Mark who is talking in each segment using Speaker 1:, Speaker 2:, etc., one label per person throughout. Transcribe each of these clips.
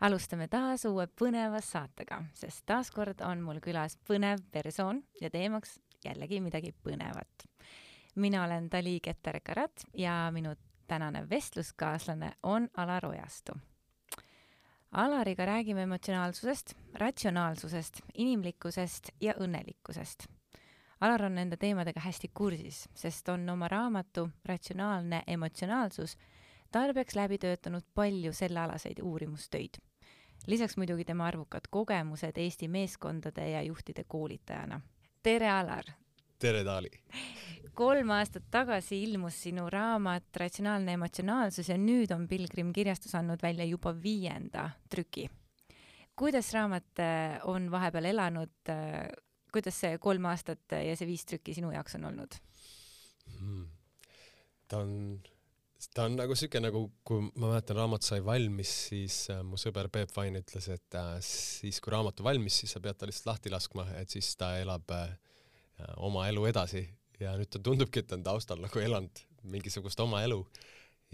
Speaker 1: alustame taas uue põneva saatega, sest taaskord on mul külas põnev persoon ja teemaks jällegi midagi põnevat. mina olen Dali Keter-Karat ja minu tänane vestluskaaslane on Alar Ojastu. Alariga räägime emotsionaalsusest, ratsionaalsusest, inimlikkusest ja õnnelikkusest. Alar on nende teemadega hästi kursis, sest on oma raamatu Ratsionaalne emotsionaalsus tarbijaks läbi töötanud palju sellealaseid uurimustöid lisaks muidugi tema arvukad kogemused Eesti meeskondade ja juhtide koolitajana. tere, Alar!
Speaker 2: tere, Taali!
Speaker 1: kolm aastat tagasi ilmus sinu raamat Ratsionaalne emotsionaalsus ja nüüd on Pilgrim kirjastus andnud välja juba viienda trüki. kuidas raamat äh, on vahepeal elanud, äh, kuidas see kolm aastat ja see viis trükki sinu jaoks on olnud
Speaker 2: hmm.? ta on ta on nagu siuke nagu, kui ma mäletan, raamat sai valmis, siis äh, mu sõber Peep Vain ütles, et äh, siis kui raamatu valmis, siis sa pead ta lihtsalt lahti laskma, et siis ta elab äh, oma elu edasi. Ja nüüd ta tundubki, et ta on taustal nagu elanud mingisugust oma elu.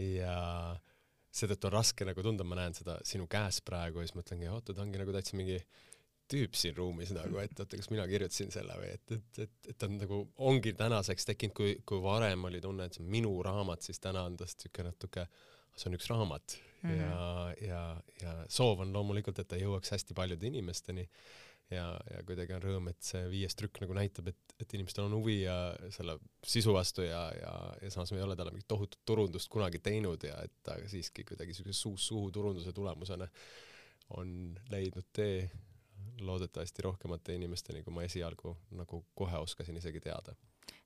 Speaker 2: Ja seetõttu on raske nagu tunda, ma näen seda sinu käes praegu ja siis mõtlengi, oota, ta ongi nagu täitsa mingi tüüp siin ruumis nagu, et oota, kas mina kirjutasin selle või et, et, et, et ta on nagu, ongi tänaseks tekkinud, kui, kui varem oli tunne, et see on minu raamat, siis täna on tast siuke natuke, see on üks raamat. Mm -hmm. ja, ja, ja soov on loomulikult, et ta jõuaks hästi paljude inimesteni. Ja, ja kuidagi on rõõm, et see viies trükk nagu näitab, et, et inimestel on huvi ja selle sisu vastu ja, ja, ja samas me ei ole talle mingit tohutut turundust kunagi teinud ja et ta siiski kuidagi siukse suust suhu turunduse tulemusena on leidnud tee loodetavasti rohkemate inimesteni, kui ma esialgu nagu kohe oskasin isegi teada.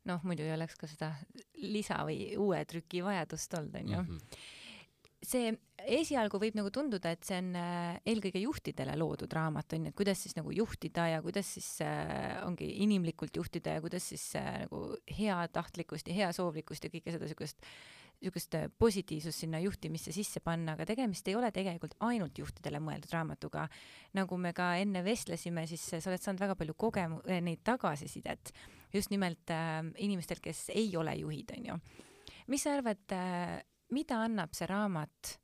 Speaker 1: noh, muidu ei oleks ka seda lisa või uue trüki vajadust olnud, onju mm. -hmm see esialgu võib nagu tunduda, et see on äh, eelkõige juhtidele loodud raamat onju, et kuidas siis nagu juhtida ja kuidas siis äh, ongi inimlikult juhtida ja kuidas siis äh, nagu heatahtlikkust ja heasoovlikkust ja kõike seda siukest niisugust äh, positiivsust sinna juhtimisse sisse panna, aga tegemist ei ole tegelikult ainult juhtidele mõeldud raamatuga. nagu me ka enne vestlesime, siis sa oled saanud väga palju kogemu-, äh, neid tagasisidet just nimelt äh, inimestelt, kes ei ole juhid, on ju. mis sa arvad äh,, mida annab see raamat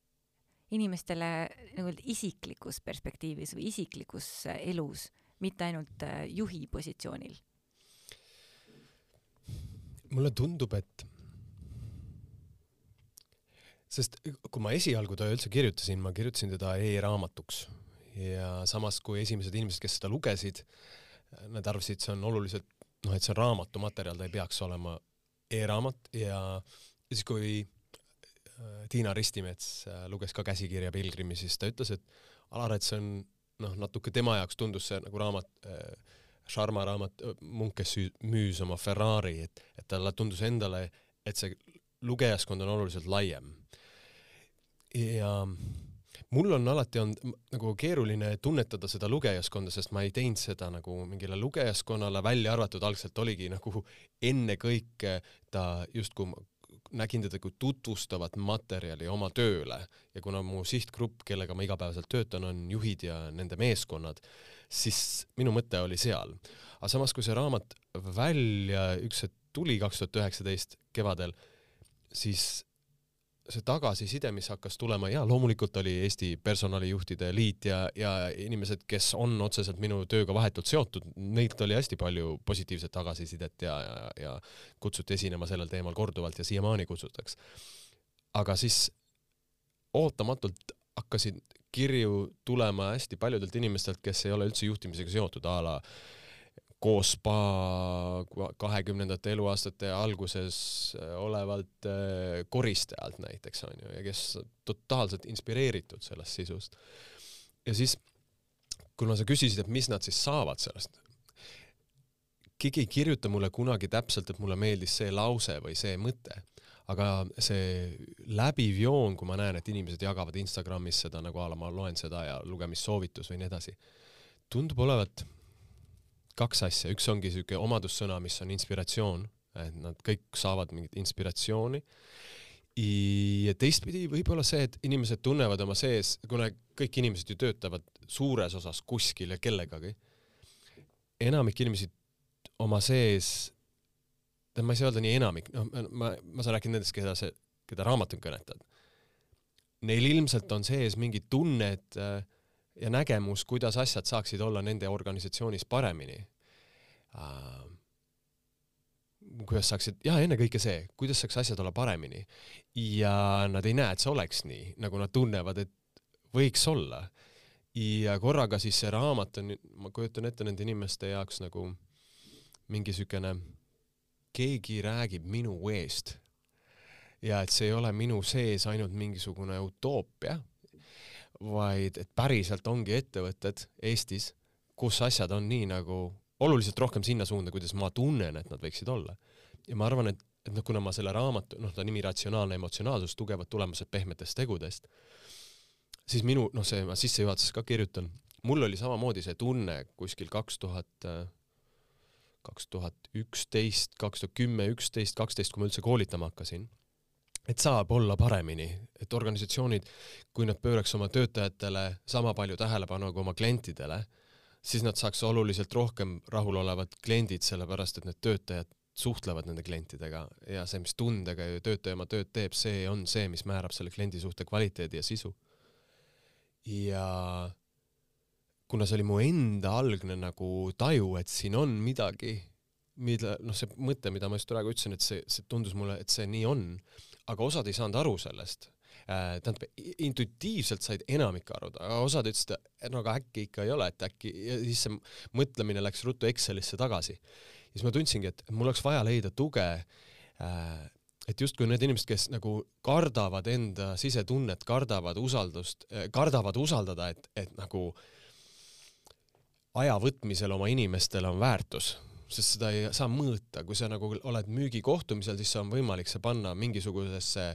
Speaker 1: inimestele nagu isiklikus perspektiivis või isiklikus äh, elus, mitte ainult äh, juhi positsioonil?
Speaker 2: mulle tundub, et sest kui ma esialgu ta üldse kirjutasin, ma kirjutasin teda e-raamatuks. Ja samas kui esimesed inimesed, kes seda lugesid, nad arvasid, see on oluliselt noh, et see on raamatumaterjal, ta ei peaks olema e-raamat. Ja siis, kui äh, Tiina Ristimets äh, luges ka käsikirja Pilgrimi, siis ta ütles, et Alar, et see on noh, natuke tema jaoks tundus see nagu raamat äh,, Sharma raamat, munk, kes müüs oma Ferrari, et, et talle tundus endale, et see lugejaskond on oluliselt laiem ja mul on alati olnud nagu keeruline tunnetada seda lugejaskonda, sest ma ei teinud seda nagu mingile lugejaskonnale, välja arvatud algselt oligi nagu ennekõike ta justkui nägin teda kui tutvustavat materjali oma tööle ja kuna mu sihtgrupp, kellega ma igapäevaselt töötan, on juhid ja nende meeskonnad, siis minu mõte oli seal. aga samas, kui see raamat välja üks hetk tuli kaks tuhat üheksateist kevadel, siis see tagasiside, mis hakkas tulema ja loomulikult oli Eesti Personalijuhtide Liit ja, ja inimesed, kes on otseselt minu tööga vahetult seotud, neilt oli hästi palju positiivset tagasisidet ja, ja, ja kutsuti esinema sellel teemal korduvalt ja siiamaani kutsutakse. aga siis ootamatult hakkasid kirju tulema hästi paljudelt inimestelt, kes ei ole üldse juhtimisega seotud, a la äh, koos spa kahekümnendate eluaastate alguses äh, olevalt äh, koristajalt näiteks on ju ja kes totaalselt inspireeritud sellest sisust. ja siis, kuna sa küsisid, et mis nad siis saavad sellest, keegi ei kirjuta mulle kunagi täpselt, et mulle meeldis see lause või see mõte, aga see läbiv joon, kui ma näen, et inimesed jagavad Instagramis seda nagu a la ma loen seda ja lugemissoovitus või nii edasi, tundub olevat kaks asja, üks ongi siuke omadussõna, mis on inspiratsioon, et nad kõik saavad mingit inspiratsiooni. ja teistpidi võib-olla see, et inimesed tunnevad oma sees, kuna kõik inimesed ju töötavad suures osas kuskil ja kellegagi, enamik inimesi oma sees, ma ei saa öelda nii enamik, noh, ma, ma saan rääkida nendest, keda see, keda raamatut kõnetavad. Neil ilmselt on sees mingid tunned äh, ja nägemus, kuidas asjad saaksid olla nende organisatsioonis paremini uh,. kuidas saaksid, ja ennekõike see, kuidas saaks asjad olla paremini ja nad ei näe, et see oleks nii, nagu nad tunnevad, et võiks olla. ja korraga siis see raamat on, ma kujutan ette nende inimeste jaoks nagu mingi siukene, keegi räägib minu eest. ja et see ei ole minu sees ainult mingisugune utoopia, vaid et päriselt ongi ettevõtted Eestis, kus asjad on nii nagu oluliselt rohkem sinna suunda, kuidas ma tunnen, et nad võiksid olla. ja ma arvan, et, et noh, kuna ma selle raamatu, noh, ta nimi Ratsionaalne emotsionaalsus, tugevad tulemused pehmetest tegudest, siis minu, noh, see ma sissejuhatuses ka kirjutan, mul oli samamoodi see tunne kuskil kaks tuhat, kaks tuhat üksteist, kaks tuhat kümme, üksteist, kaksteist, kui ma üldse koolitama hakkasin, et saab olla paremini, et organisatsioonid, kui nad pööraks oma töötajatele sama palju tähelepanu kui oma klientidele, siis nad saaks oluliselt rohkem rahulolevad kliendid, sellepärast et need töötajad suhtlevad nende klientidega ja see, mis tundega ju töötaja oma tööd teeb, see on see, mis määrab selle kliendi suhte kvaliteedi ja sisu. ja kuna see oli mu enda algne nagu taju, et siin on midagi, mida noh, see mõte, mida ma just praegu ütlesin, et see, see tundus mulle, et see nii on, aga osad ei saanud aru sellest äh, tähendab, intuitiivselt said enamik aru, aga osad ütlesid, et no aga äkki ikka ei ole, et äkki ja siis see mõtlemine läks ruttu Excelisse tagasi. ja siis ma tundsingi, et mul oleks vaja leida tuge äh, et justkui need inimesed, kes nagu kardavad enda sisetunnet, kardavad usaldust, kardavad usaldada, et, et nagu aja võtmisel oma inimestele on väärtus, sest seda ei saa mõõta, kui sa nagu oled müügikohtumisel, siis on võimalik see panna mingisugusesse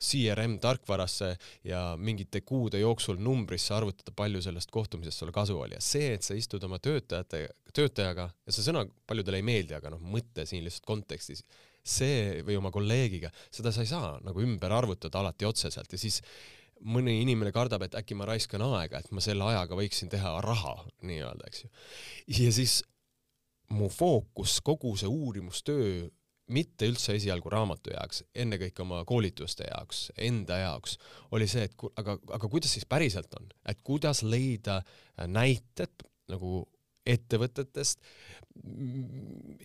Speaker 2: CRM tarkvarasse ja mingite kuude jooksul numbrisse arvutada, palju sellest kohtumisest sulle kasu oli. Ja see, et sa istud oma töötajate, töötajaga ja see sõna paljudele ei meeldi, aga noh, mõte siin lihtsalt kontekstis, see või oma kolleegiga, seda sa ei saa nagu ümber arvutada alati otseselt. Ja siis mõni inimene kardab, et äkki ma raiskan aega, et ma selle ajaga võiksin teha raha nii-öelda, eks ju. ja siis mu fookus, kogu see uurimustöö, mitte üldse esialgu raamatu jaoks, ennekõike oma koolituste jaoks, enda jaoks, oli see, et ku, aga, aga kuidas siis päriselt on, et kuidas leida näited nagu ettevõtetest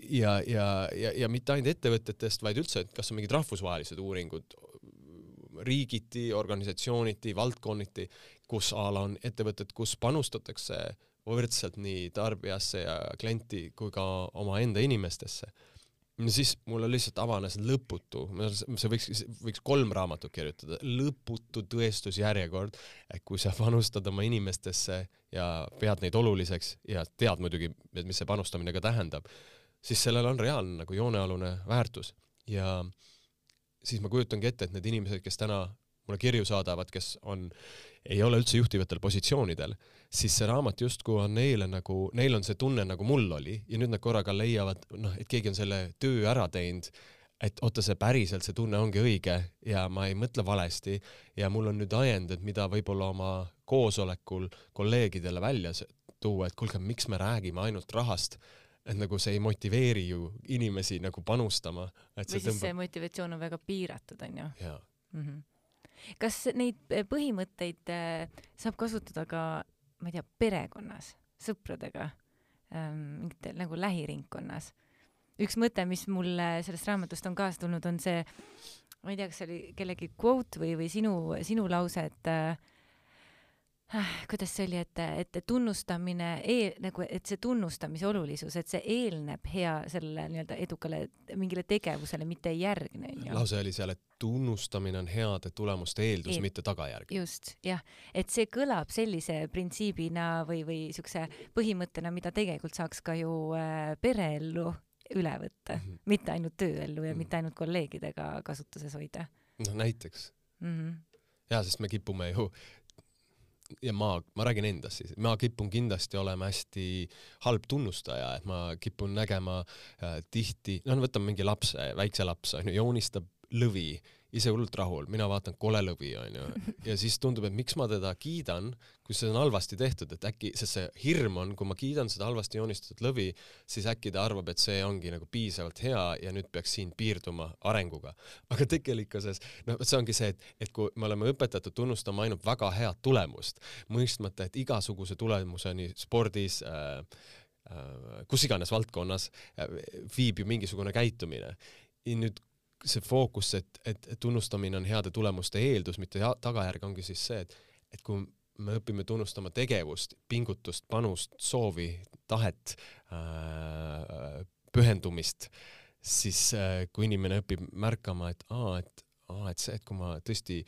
Speaker 2: ja, ja, ja, ja mitte ainult ettevõtetest, vaid üldse, et kas on mingid rahvusvahelised uuringud riigiti, organisatsiooniti, valdkonniti, kus a la on ettevõtted, kus panustatakse võrdselt nii tarbijasse ja klienti kui ka omaenda inimestesse. ja siis mulle lihtsalt avanes lõputu, see võiks, võiks kolm raamatut kirjutada, lõputu tõestusjärjekord, et kui sa panustad oma inimestesse ja pead neid oluliseks ja tead muidugi, et mis see panustamine ka tähendab, siis sellel on reaalne nagu joonealune väärtus ja siis ma kujutangi ette, et need inimesed, kes täna mulle kirju saadavad, kes on, ei ole üldse juhtivatel positsioonidel, siis see raamat justkui on neile nagu, neil on see tunne, nagu mul oli ja nüüd nad korraga leiavad, noh, et keegi on selle töö ära teinud, et oota, see päriselt, see tunne ongi õige ja ma ei mõtle valesti ja mul on nüüd ajend, et mida võib-olla oma koosolekul kolleegidele välja tuua, et kuulge, miks me räägime ainult rahast, et nagu see ei motiveeri ju inimesi nagu panustama,
Speaker 1: või
Speaker 2: see
Speaker 1: siis see
Speaker 2: tõmbab,
Speaker 1: motivatsioon on väga piiratud, onju mm. -hmm. kas neid põhimõtteid eh, saab kasutada ka, ma ei tea, perekonnas, sõpradega, mingitel nagu lähiringkonnas? üks mõte, mis mulle sellest raamatust on kaasa tulnud, on see, ma ei tea, kas see oli kellegi quote või, või sinu, sinu lause, et äh, kuidas see oli, et, et tunnustamine, nagu, et see tunnustamise olulisus, et see eelneb hea sellele nii-öelda edukale mingile tegevusele, mitte ei järgne,
Speaker 2: lause oli seal, et tunnustamine on heade tulemuste eeldus
Speaker 1: Eel-,
Speaker 2: mitte tagajärg.
Speaker 1: just, jah, et see kõlab sellise printsiibina või, või siukse põhimõttena, mida tegelikult saaks ka ju äh, pereellu üle võtta,
Speaker 2: Mhm.
Speaker 1: mitte ainult tööellu ja
Speaker 2: Mhm.
Speaker 1: mitte ainult kolleegidega kasutuses hoida
Speaker 2: noh, näiteks
Speaker 1: mm. -hmm.
Speaker 2: jaa, sest me kipume ju ja ma, ma räägin endast siis, ma kipun kindlasti olema hästi halb tunnustaja, et ma kipun nägema äh, tihti, noh, võtame mingi lapse, väikse lapse, onju, joonistab lõvi ise hullult rahul, mina vaatan kole lõvi onju ja siis tundub, et miks ma teda kiidan, kui see on halvasti tehtud, et äkki, sest see hirm on, kui ma kiidan seda halvasti joonistatud lõvi, siis äkki ta arvab, et see ongi nagu piisavalt hea ja nüüd peaks siin piirduma arenguga. aga tegelikkuses noh, see ongi see, et, et kui me oleme õpetatud tunnustama ainult väga head tulemust, mõistmata, et igasuguse tulemuseni spordis äh, äh, kus iganes valdkonnas äh, viib ju mingisugune käitumine. nüüd see fookus, et, et, tunnustamine on heade tulemuste eeldus, mitte tagajärg, ongi siis see, et, et kui me õpime tunnustama tegevust, pingutust, panust, soovi, tahet äh,, pühendumist, siis äh, kui inimene õpib märkama, et aa, et aa, et see, et kui ma tõesti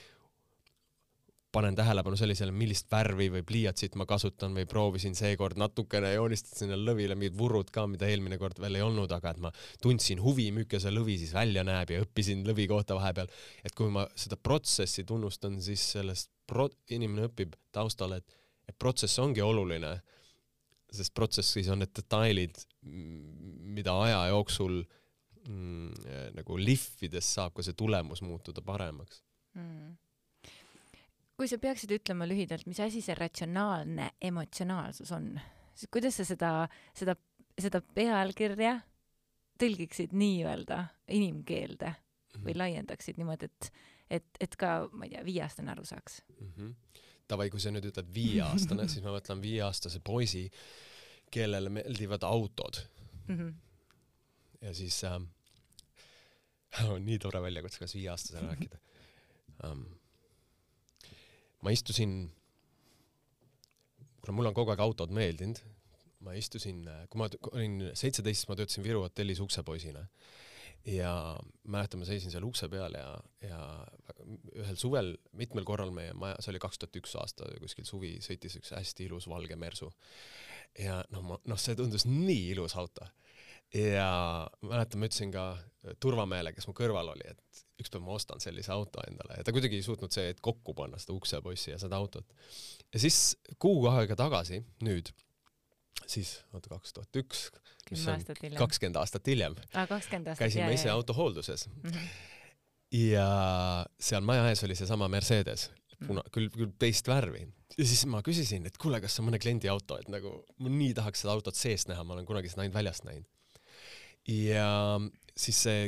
Speaker 2: panen tähelepanu sellisele, millist värvi või pliiatsit ma kasutan või proovisin seekord natukene joonistada sinna lõvile mingid vurrud ka, mida eelmine kord veel ei olnud, aga et ma tundsin huvi, milline see lõvi siis välja näeb ja õppisin lõvi kohta vahepeal. et kui ma seda protsessi tunnustan, siis sellest pro-, inimene õpib taustal, et, et protsess ongi oluline, sest protsessis on need detailid, mida aja jooksul mm, nagu lihvides saab ka see tulemus muutuda paremaks. Mm
Speaker 1: kui sa peaksid ütlema lühidalt, mis asi see ratsionaalne emotsionaalsus on, siis kuidas sa seda, seda, seda pealkirja tõlgiksid nii-öelda inimkeelde või mhm. laiendaksid niimoodi, et, et, et ka, ma ei tea, viieaastane aru saaks mm?
Speaker 2: -hmm. Davai, kui sa nüüd ütled viieaastane siis ma mõtlen viieaastase poisi, kellele meeldivad autod mm. -hmm. ja siis äh, on nii tore väljakutse, kas viieaastasele rääkida um, ma istusin, kuna mulle on kogu aeg autod meeldinud, ma istusin, kui ma olin seitseteist, siis ma töötasin Viru hotellis uksepoisina ja mäletan, ma seisin seal ukse peal ja, ja ühel suvel mitmel korral meie maja, see oli kaks tuhat üks aasta kuskil suvi, sõitis üks hästi ilus valge Mersu. ja noh, ma, noh, see tundus nii ilus auto ja mäletan, ma ütlesin ka Turvamehele, kes mu kõrval oli, et ükspäev ma ostan sellise auto endale ja ta kuidagi ei suutnud see, et kokku panna seda uksepossi ja seda autot. ja siis kuu aega tagasi, nüüd, siis oota, kaks tuhat üks, mis on kakskümmend aastat hiljem
Speaker 1: ah,,
Speaker 2: käisime ise autohoolduses mm. -hmm. ja seal maja ees oli seesama Mercedes, puna- mm., küll, küll teist värvi. ja siis ma küsisin, et kuule, kas see on mõne kliendi auto, et nagu ma nii tahaks seda autot seest näha, ma olen kunagi seda ainult väljast näinud ja siis see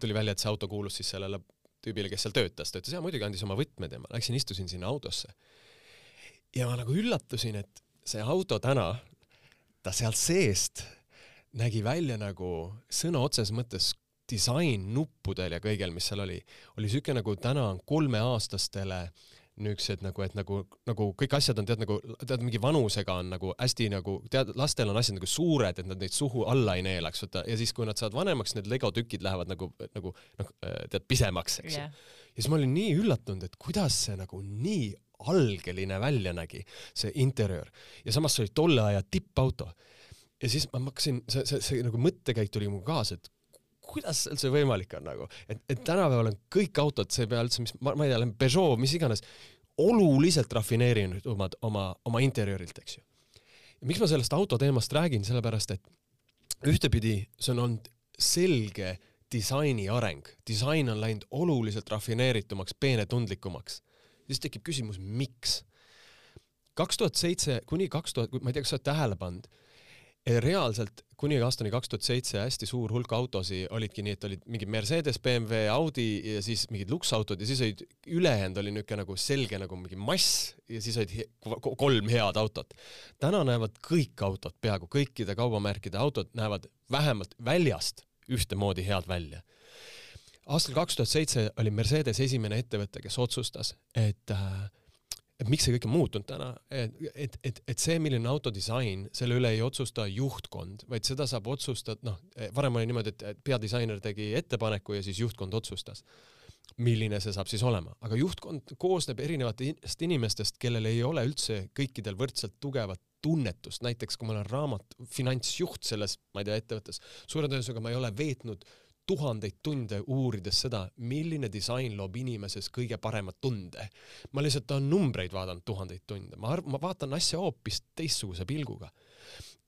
Speaker 2: tuli välja, et see auto kuulus siis sellele tüübile, kes seal töötas, ta ütles ja muidugi andis oma võtmed ja ma läksin, istusin sinna autosse. ja ma nagu üllatusin, et see auto täna, ta sealt seest nägi välja nagu sõna otseses mõttes disain nuppudel ja kõigel, mis seal oli, oli siuke nagu täna on kolmeaastastele äh, niisugused nagu, et nagu, nagu kõik asjad on tead nagu, tead mingi vanusega on nagu hästi nagu, tead, lastel on asjad nagu suured, et nad neid suhu alla ei neelaks, vaata, ja siis, kui nad saavad vanemaks, need Lego tükid lähevad nagu, nagu noh, tead, pisemaks, eks yeah.. ja siis ma olin nii üllatunud, et kuidas see nagu nii algeline välja nägi, see interjöör. ja samas see oli tolle aja tippauto. ja siis ma hakkasin, see, see, see nagu mõttekäik tuli mu kaasa, et kuidas üldse võimalik on nagu, et, et tänapäeval on kõik autod, see ei pea üldse, mis, ma, ma ei tea, Peugeot, mis iganes, oluliselt rafineerinud oma, oma, oma interjöörilt, eks ju. ja miks ma sellest auto teemast räägin, sellepärast et ühtepidi see on olnud selge disaini areng, disain on läinud oluliselt rafineeritumaks, peenetundlikumaks. siis tekib küsimus, miks? kaks tuhat seitse kuni kaks tuhat, ma ei tea, kas sa oled tähele pannud, reaalselt kuni aastani kaks tuhat seitse hästi suur hulk autosid olidki nii, et olid mingid Mercedes, BMW, Audi ja siis mingid luksautod ja siis olid, ülejäänud oli niisugune nagu selge nagu mingi mass ja siis olid kolm head autot. täna näevad kõik autod, peaaegu kõikide kaubamärkide autod näevad vähemalt väljast ühtemoodi head välja. aastal kaks tuhat seitse oli Mercedes esimene ettevõte, kes otsustas, et äh, et miks see kõik on muutunud täna, et, et, et, et see, milline autodisain, selle üle ei otsusta juhtkond, vaid seda saab otsustada, noh, varem oli niimoodi, et peadisainer tegi ettepaneku ja siis juhtkond otsustas, milline see saab siis olema, aga juhtkond koosneb erinevatest inimestest, kellel ei ole üldse kõikidel võrdselt tugevat tunnetust, näiteks kui ma olen raamat, finantsjuht selles, ma ei tea, ettevõttes, suure tõenäosusega ma ei ole veetnud tuhandeid tunde uurides seda, milline disain loob inimeses kõige parema tunde. ma lihtsalt olen numbreid vaadanud tuhandeid tunde, ma arv-, ma vaatan asja hoopis teistsuguse pilguga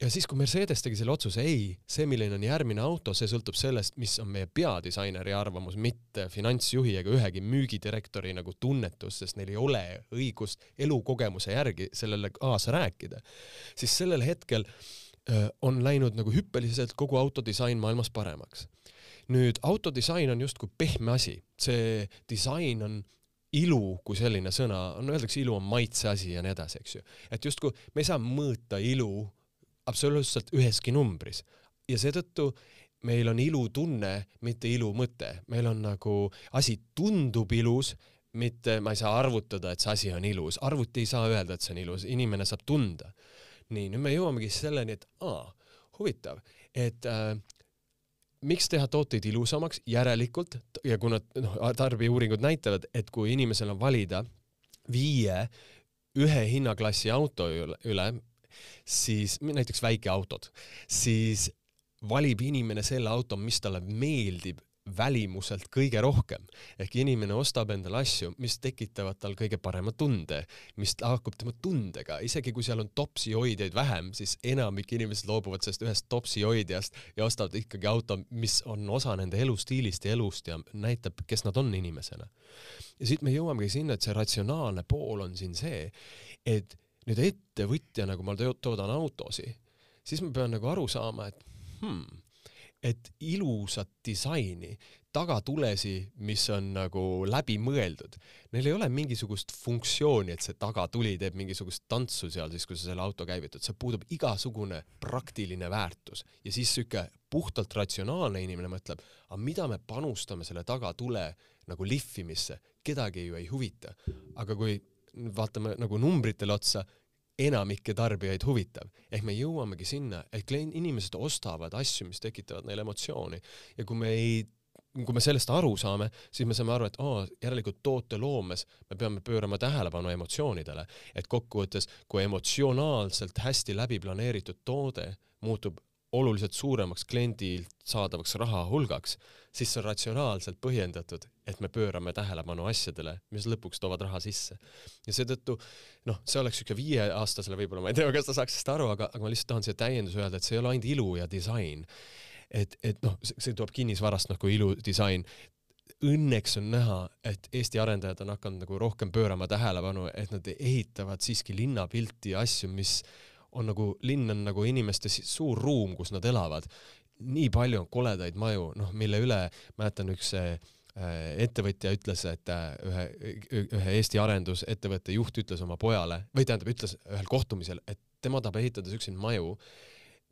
Speaker 2: ja siis, kui Mercedes tegi selle otsuse, ei, see, milline on järgmine auto, see sõltub sellest, mis on meie peadisaineri arvamus, mitte finantsjuhi ega ühegi müügidirektori nagu tunnetus, sest neil ei ole õigust elukogemuse järgi sellele kaasa rääkida, siis sellel hetkel öö, on läinud nagu hüppeliselt kogu autodisain maailmas paremaks. Nüüd autodisain on justkui pehme asi, see disain on ilu kui selline sõna, no öeldakse, ilu on maitse asi ja nii edasi, eks ju. et justkui me ei saa mõõta ilu absoluutselt üheski numbris. Ja seetõttu meil on ilutunne, mitte ilumõte, meil on nagu asi tundub ilus, mitte ma ei saa arvutada, et see asi on ilus, arvuti ei saa öelda, et see on ilus, inimene saab tunda. nii, nüüd me jõuamegi selleni, et aa, huvitav, et äh, miks teha tooteid ilusamaks, järelikult ja kuna noh, tarbijauuringud näitavad, et kui inimesel on valida viie ühe hinnaklassi auto üle, siis näiteks väikeautod, siis valib inimene selle auto, mis talle meeldib välimuselt kõige rohkem. ehk inimene ostab endale asju, mis tekitavad tal kõige parema tunde, mis haakub tema tundega, isegi kui seal on topsihoidjaid vähem, siis enamik inimesed loobuvad sellest ühest topsihoidjast ja ostavad ikkagi auto, mis on osa nende elustiilist ja elust ja näitab, kes nad on inimesena. ja siit me jõuamegi sinna, et see ratsionaalne pool on siin see, et nüüd ettevõtjana, kui ma toodan autosid, siis ma pean nagu aru saama, et hmm, et ilusat disaini, tagatulesi, mis on nagu läbimõeldud, neil ei ole mingisugust funktsiooni, et see tagatuli teeb mingisugust tantsu seal siis, kui sa selle auto käivitad, see puudub igasugune praktiline väärtus. Ja siis sihuke puhtalt ratsionaalne inimene mõtleb, aga mida me panustame selle tagatule nagu lihvimisse, kedagi ju ei huvita. aga kui vaatame nagu numbritele otsa, enamikke tarbijaid huvitav. ehk me jõuamegi sinna, et klient, inimesed ostavad asju, mis tekitavad neile emotsiooni ja kui me ei kui me sellest aru saame, siis me saame aru, et aa, järelikult tooteloomes me peame pöörama tähelepanu emotsioonidele, et kokkuvõttes, kui emotsionaalselt hästi läbi planeeritud toode muutub oluliselt suuremaks kliendilt saadavaks raha hulgaks, siis see on ratsionaalselt põhjendatud, et me pöörame tähelepanu asjadele, mis lõpuks toovad raha sisse. ja seetõttu noh, see oleks niisugune viieaastasele võib-olla, ma ei tea, kas ta saaks sellest aru, aga, aga ma lihtsalt tahan siia täienduse öelda, et see ei ole ainult ilu ja disain. et, et noh, see tuleb kinnisvarast nagu ilu, disain, õnneks on näha, et Eesti arendajad on hakanud nagu rohkem pöörama tähelepanu, et nad ehitavad siiski linnapilti ja asju, mis on nagu, linn on nagu inimeste suur ruum, kus nad elavad. nii palju on koledaid maju, noh, mille üle, mäletan üks äh, ettevõtja ütles, et äh, ühe, ühe Eesti arendusettevõtte juht ütles oma pojale või tähendab, ütles ühel kohtumisel, et tema tahab ehitada siukseid maju,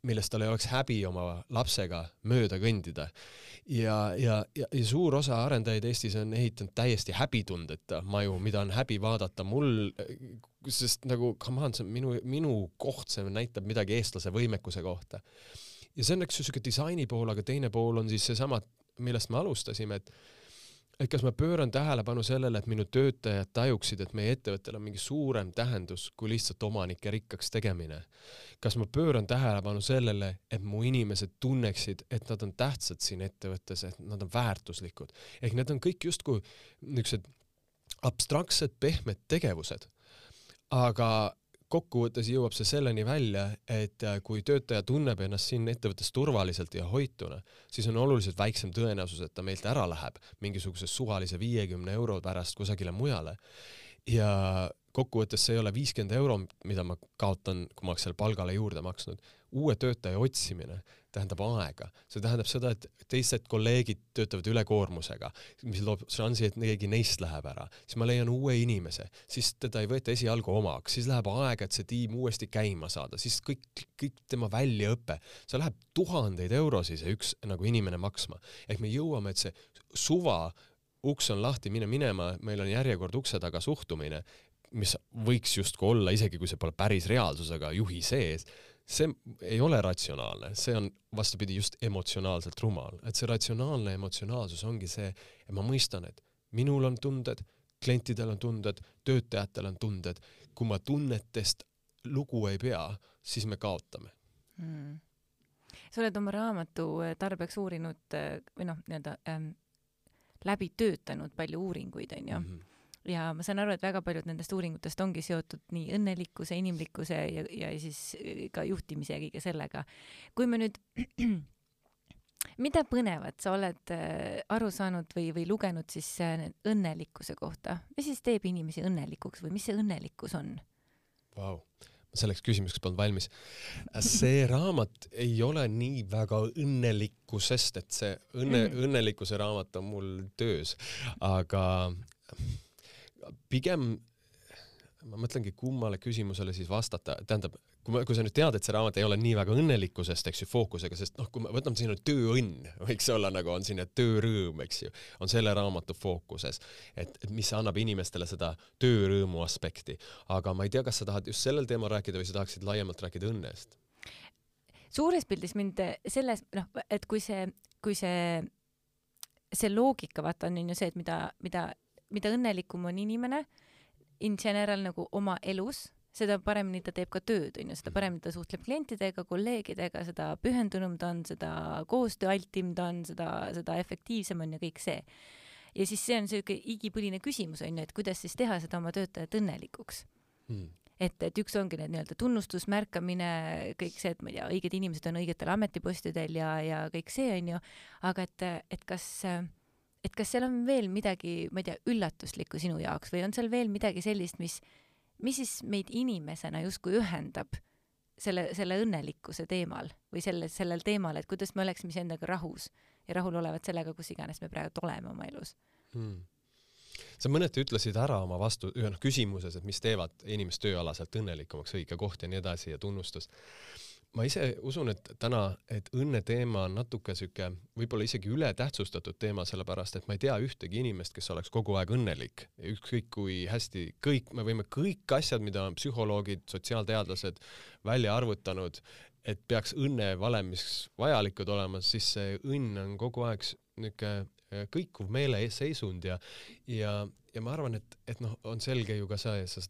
Speaker 2: millest tal ei oleks häbi oma lapsega mööda kõndida. ja, ja, ja, ja suur osa arendajaid Eestis on ehitanud täiesti häbitundeta maju, mida on häbi vaadata. mul sest nagu come on, see on minu, minu koht, see näitab midagi eestlase võimekuse kohta. ja see on üks siuke disaini pool, aga teine pool on siis seesama, millest me alustasime, et et kas ma pööran tähelepanu sellele, et minu töötajad tajuksid, et meie ettevõttel on mingi suurem tähendus kui lihtsalt omanike rikkaks tegemine. kas ma pööran tähelepanu sellele, et mu inimesed tunneksid, et nad on tähtsad siin ettevõttes, et nad on väärtuslikud. ehk need on kõik justkui niisugused abstraktsed pehmed tegevused aga kokkuvõttes jõuab see selleni välja, et äh, kui töötaja tunneb ennast siin ettevõttes turvaliselt ja hoituna, siis on oluliselt väiksem tõenäosus, et ta meilt ära läheb mingisuguse suvalise viiekümne euro pärast kusagile mujale. ja kokkuvõttes see ei ole viiskümmend euro, mida ma kaotan, kui ma oleks seal palgale juurde maksnud. uue töötaja otsimine tähendab aega, see tähendab seda, et teised kolleegid töötavad ülekoormusega, mis loob šansi, et keegi neist läheb ära, siis ma leian uue inimese, siis teda ei võeta esialgu omaks, siis läheb aega, et see tiim uuesti käima saada, siis kõik, kõik tema väljaõpe, see läheb tuhandeid eurosid see üks nagu inimene maksma. ehk me jõuame, et see suva, uks on lahti, mine minema, meil on järjekord ukse taga suhtumine, mis võiks justkui olla, isegi kui see pole päris reaalsus, aga juhi sees see ei ole ratsionaalne, see on vastupidi just emotsionaalselt rumal, et see ratsionaalne emotsionaalsus ongi see, et ma mõistan, et minul on tunded, klientidel on tunded, töötajatel on tunded, kui ma tunnetest lugu ei pea, siis me kaotame.
Speaker 1: Mm sa oled oma raamatu äh, tarbeks uurinud äh, või noh, nii-öelda ähm, läbi töötanud palju uuringuid, onju mm. -hmm ja ma saan aru, et väga paljud nendest uuringutest ongi seotud nii õnnelikkuse, inimlikkuse ja, ja siis ka juhtimise ja kõige sellega. kui me nüüd mida põnevat sa oled äh, aru saanud või, või lugenud siis äh, õnnelikkuse kohta, mis siis teeb inimesi õnnelikuks või mis see õnnelikkus on?
Speaker 2: Vau, ma selleks küsimuseks polnud valmis. see raamat ei ole nii väga õnnelikkusest, et see õnne mm., õnnelikkuse raamat on mul töös, aga pigem ma mõtlengi, kummale küsimusele siis vastata, tähendab, kui ma, kui sa nüüd tead, et see raamat ei ole nii väga õnnelikkusest, eks ju, fookusega, sest noh, kui me võtame siin tööõnn, võiks olla nagu on siin töörõõm, eks ju, on selle raamatu fookuses, et, et mis annab inimestele seda töörõõmu aspekti. aga ma ei tea, kas sa tahad just sellel teemal rääkida või sa tahaksid laiemalt rääkida õnnest?
Speaker 1: suures pildis mind selles, noh, et kui see, kui see, see loogika, vaata, on ju see, et mida, mida, mida õnnelikum on inimene in general nagu oma elus, seda paremini ta teeb ka tööd, onju, seda paremini ta suhtleb klientidega, kolleegidega, seda pühendunum ta on, seda koostööaltim ta on, seda, seda efektiivsem on ja kõik see. ja siis see on siuke igipõline küsimus onju, et kuidas siis teha seda oma töötajat õnnelikuks. Hmm. Et, et üks ongi need nii-öelda tunnustus, märkamine, kõik see, et ma ei tea, õiged inimesed on õigetel ametipostidel ja, ja kõik see onju, aga et, et kas äh, et kas seal on veel midagi, ma ei tea, üllatuslikku sinu jaoks või on seal veel midagi sellist, mis, mis siis meid inimesena justkui ühendab selle, selle õnnelikkuse teemal või selle, sellel teemal, et kuidas me oleksime iseendaga rahus ja rahulolevad sellega, kus iganes me praegu oleme oma elus hmm.?
Speaker 2: sa mõneti ütlesid ära oma vastu, noh küsimuses, et mis teevad inimest tööalaselt õnnelikumaks, õige koht ja nii edasi ja tunnustus ma ise usun, et täna, et õnne teema on natuke sihuke, võib-olla isegi ületähtsustatud teema, sellepärast et ma ei tea ühtegi inimest, kes oleks kogu aeg õnnelik. ükskõik kui hästi, kõik, me võime kõik asjad, mida on psühholoogid, sotsiaalteadlased välja arvutanud, et peaks õnne valemis vajalikud olema, siis see õnn on kogu aeg niisugune äh, kõikuv meeleseisund ja, ja, ja ma arvan, et, et noh, on selge ju ka see, sa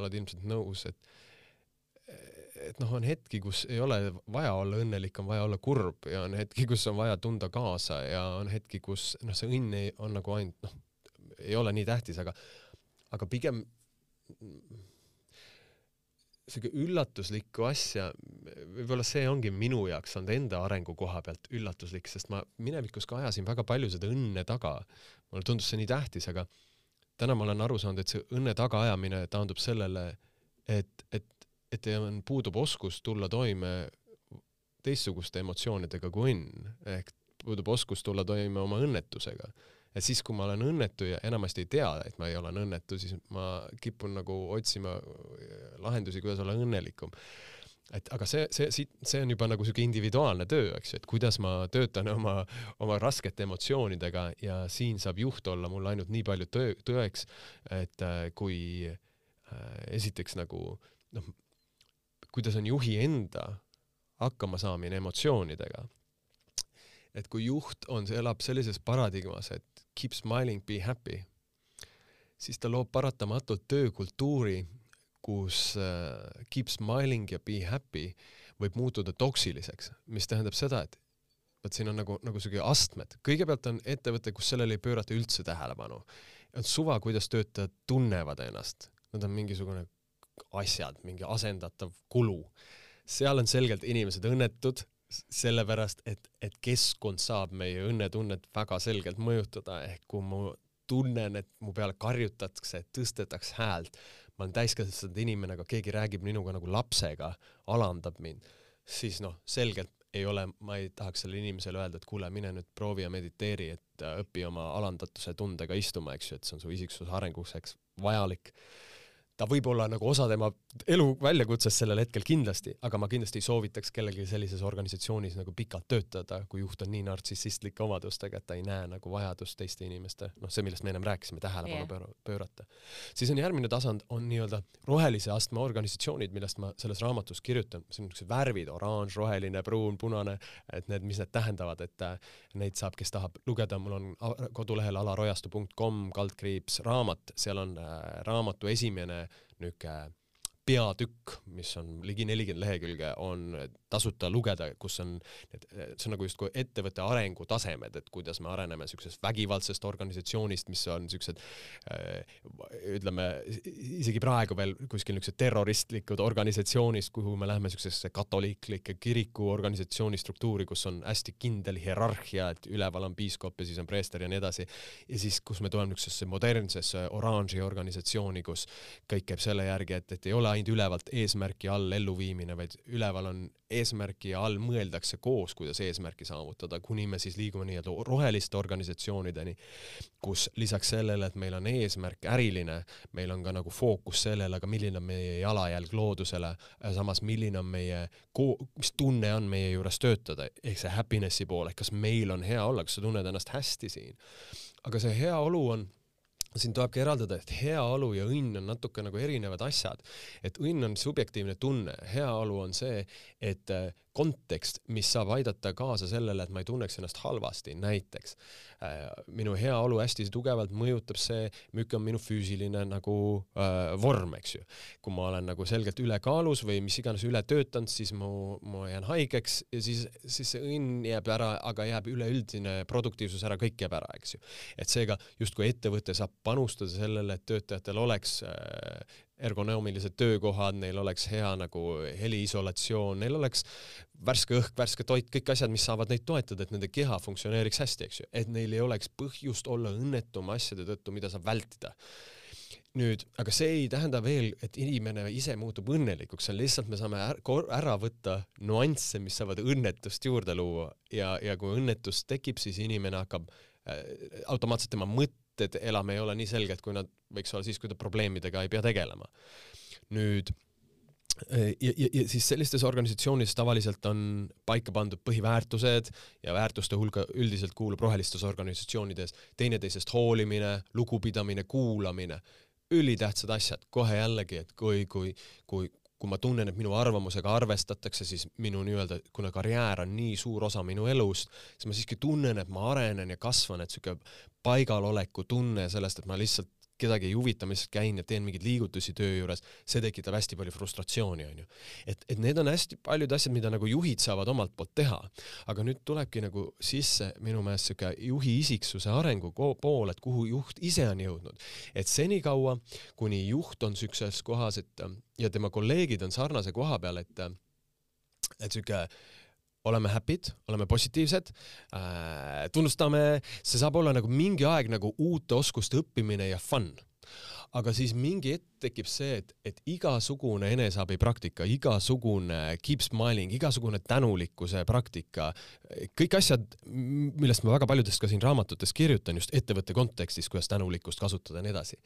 Speaker 2: oled ilmselt nõus, et et noh, on hetki, kus ei ole vaja olla õnnelik, on vaja olla kurb ja on hetki, kus on vaja tunda kaasa ja on hetki, kus noh, see õnn ei, on nagu ainult noh, ei ole nii tähtis, aga, aga pigem sihuke üllatuslikku asja, võib-olla see ongi minu jaoks olnud enda arengu koha pealt üllatuslik, sest ma minevikus ka ajasin väga palju seda õnne taga. mulle tundus see nii tähtis, aga täna ma olen aru saanud, et see õnne tagaajamine taandub sellele, et, et et on, puudub oskus tulla toime teistsuguste emotsioonidega kui õnn, ehk puudub oskus tulla toime oma õnnetusega. et siis, kui ma olen õnnetu ja enamasti ei tea, et ma ei ole õnnetu, siis ma kipun nagu otsima lahendusi, kuidas olla õnnelikum. et aga see, see, see on juba nagu siuke individuaalne töö, eks ju, et kuidas ma töötan oma, oma raskete emotsioonidega ja siin saab juht olla mul ainult nii palju töö, tõeks, et äh, kui äh, esiteks nagu noh, kuidas on juhi enda hakkamasaamine emotsioonidega. et kui juht on, elab sellises paradigmas, et keep smiling, be happy, siis ta loob paratamatult töökultuuri, kus äh, keep smiling ja be happy võib muutuda toksiliseks, mis tähendab seda, et vot siin on nagu, nagu siuke astmed. kõigepealt on ettevõte, kus sellele ei pöörata üldse tähelepanu. on suva, kuidas töötajad tunnevad ennast. Nad on mingisugune asjad, mingi asendatav kulu. seal on selgelt inimesed õnnetud, sellepärast et, et keskkond saab meie õnnetunnet väga selgelt mõjutada, ehk kui ma tunnen, et mu peale karjutatakse, tõstetakse häält, ma olen täiskasvanud inimene, aga keegi räägib minuga nagu lapsega, alandab mind, siis noh, selgelt ei ole, ma ei tahaks sellele inimesele öelda, et kuule, mine nüüd proovi ja mediteeri, et äh, õpi oma alandatuse tundega istuma, eks ju, et see on su isiksuse arenguseks vajalik ta võib olla nagu osa tema elu väljakutsest sellel hetkel kindlasti, aga ma kindlasti ei soovitaks kellelgi sellises organisatsioonis nagu pikalt töötada, kui juht on nii nartsissistlike omadustega, et ta ei näe nagu vajadust teiste inimeste, noh, see, millest me ennem rääkisime, tähelepanu yeah. pöörata. siis on järgmine tasand, on nii-öelda rohelise astme organisatsioonid, millest ma selles raamatus kirjutan, see on niisugused värvid, oranž, roheline, pruun, punane, et need, mis need tähendavad, et äh, neid saab, kes tahab lugeda, mul on kodulehel alarojastu.com kaldkriips raamat, seal on äh, raamatu esimene niisugune peatükk, mis on ligi nelikümmend lehekülge, on tasuta lugeda, kus on see on nagu justkui ettevõtte arengutasemed, et kuidas me areneme siuksest vägivaldsest organisatsioonist, mis on siuksed äh, ütleme isegi praegu veel kuskil niisugused terroristlikud organisatsioonist, kuhu me läheme siuksesse katoliiklike kiriku organisatsiooni struktuuri, kus on hästi kindel hierarhia, et üleval on piiskop ja siis on preester ja nii edasi. ja siis, kus me tuleme niisugusesse modernsesse oranži organisatsiooni, kus kõik käib selle järgi, et, et ei ole ainult ülevalt eesmärki all elluviimine, vaid üleval on eesmärki ja all mõeldakse koos, kuidas eesmärki saavutada, kuni me siis liigume nii-öelda roheliste organisatsioonideni, kus lisaks sellele, et meil on eesmärk äriline, meil on ka nagu fookus sellele, aga milline on meie jalajälg loodusele, samas milline on meie, mis tunne on meie juures töötada, ehk see happiness'i pool, ehk kas meil on hea olla, kas sa tunned ennast hästi siin. aga see heaolu on siin tulebki eraldada, et heaolu ja õnn on natuke nagu erinevad asjad. et õnn on subjektiivne tunne, heaolu on see, et äh, kontekst, mis saab aidata kaasa sellele, et ma ei tunneks ennast halvasti, näiteks äh, minu heaolu hästi tugevalt mõjutab see, milline on minu füüsiline nagu äh, vorm, eks ju. kui ma olen nagu selgelt ülekaalus või mis iganes üle töötanud, siis mu, ma jään haigeks ja siis, siis see õnn jääb ära, aga jääb üleüldine produktiivsus ära, kõik jääb ära, eks ju. et seega justkui ettevõte saab panustada sellele, et töötajatel oleks äh, ergonoomilised töökohad, neil oleks hea nagu heliisolatsioon, neil oleks värske õhk, värske toit, kõik asjad, mis saavad neid toetada, et nende keha funktsioneeriks hästi, eks ju, et neil ei oleks põhjust olla õnnetum asjade tõttu, mida saab vältida. Nüüd, aga see ei tähenda veel, et inimene ise muutub õnnelikuks, see on lihtsalt, me saame ära võtta nüansse, mis saavad õnnetust juurde luua. Ja, ja kui õnnetus tekib, siis inimene hakkab äh, automaatselt tema mõte mõtted enam ei ole nii selged, kui nad võiks olla siis, kui ta probleemidega ei pea tegelema. nüüd ja, ja, ja siis sellistes organisatsioonides tavaliselt on paika pandud põhiväärtused ja väärtuste hulka üldiselt kuulub rohelistes organisatsioonides teineteisest hoolimine, lugupidamine, kuulamine, ülitähtsad asjad, kohe jällegi, et kui, kui, kui, kui ma tunnen, et minu arvamusega arvestatakse, siis minu nii-öelda, kuna karjäär on nii suur osa minu elust, siis ma siiski tunnen, et ma arenen ja kasvan, et sihuke paigaloleku tunne sellest, et ma lihtsalt kedagi ei huvita, ma lihtsalt käin ja teen mingeid liigutusi töö juures, see tekitab hästi palju frustratsiooni, onju. et, et need on hästi paljud asjad, mida nagu juhid saavad omalt poolt teha. aga nüüd tulebki nagu sisse minu meelest siuke juhi isiksuse arengu pool, et kuhu juht ise on jõudnud. et senikaua, kuni juht on siukses kohas, et ja tema kolleegid on sarnase koha peal, et et siuke oleme happy'd, oleme positiivsed äh,, tunnustame, see saab olla nagu mingi aeg nagu uute oskuste õppimine ja fun. aga siis mingi hetk tekib see, et, et igasugune eneseabipraktika, igasugune keep smiling, igasugune tänulikkuse praktika, kõik asjad, millest ma väga paljudest ka siin raamatutes kirjutan just ettevõtte kontekstis, kuidas tänulikkust kasutada ja nii edasi.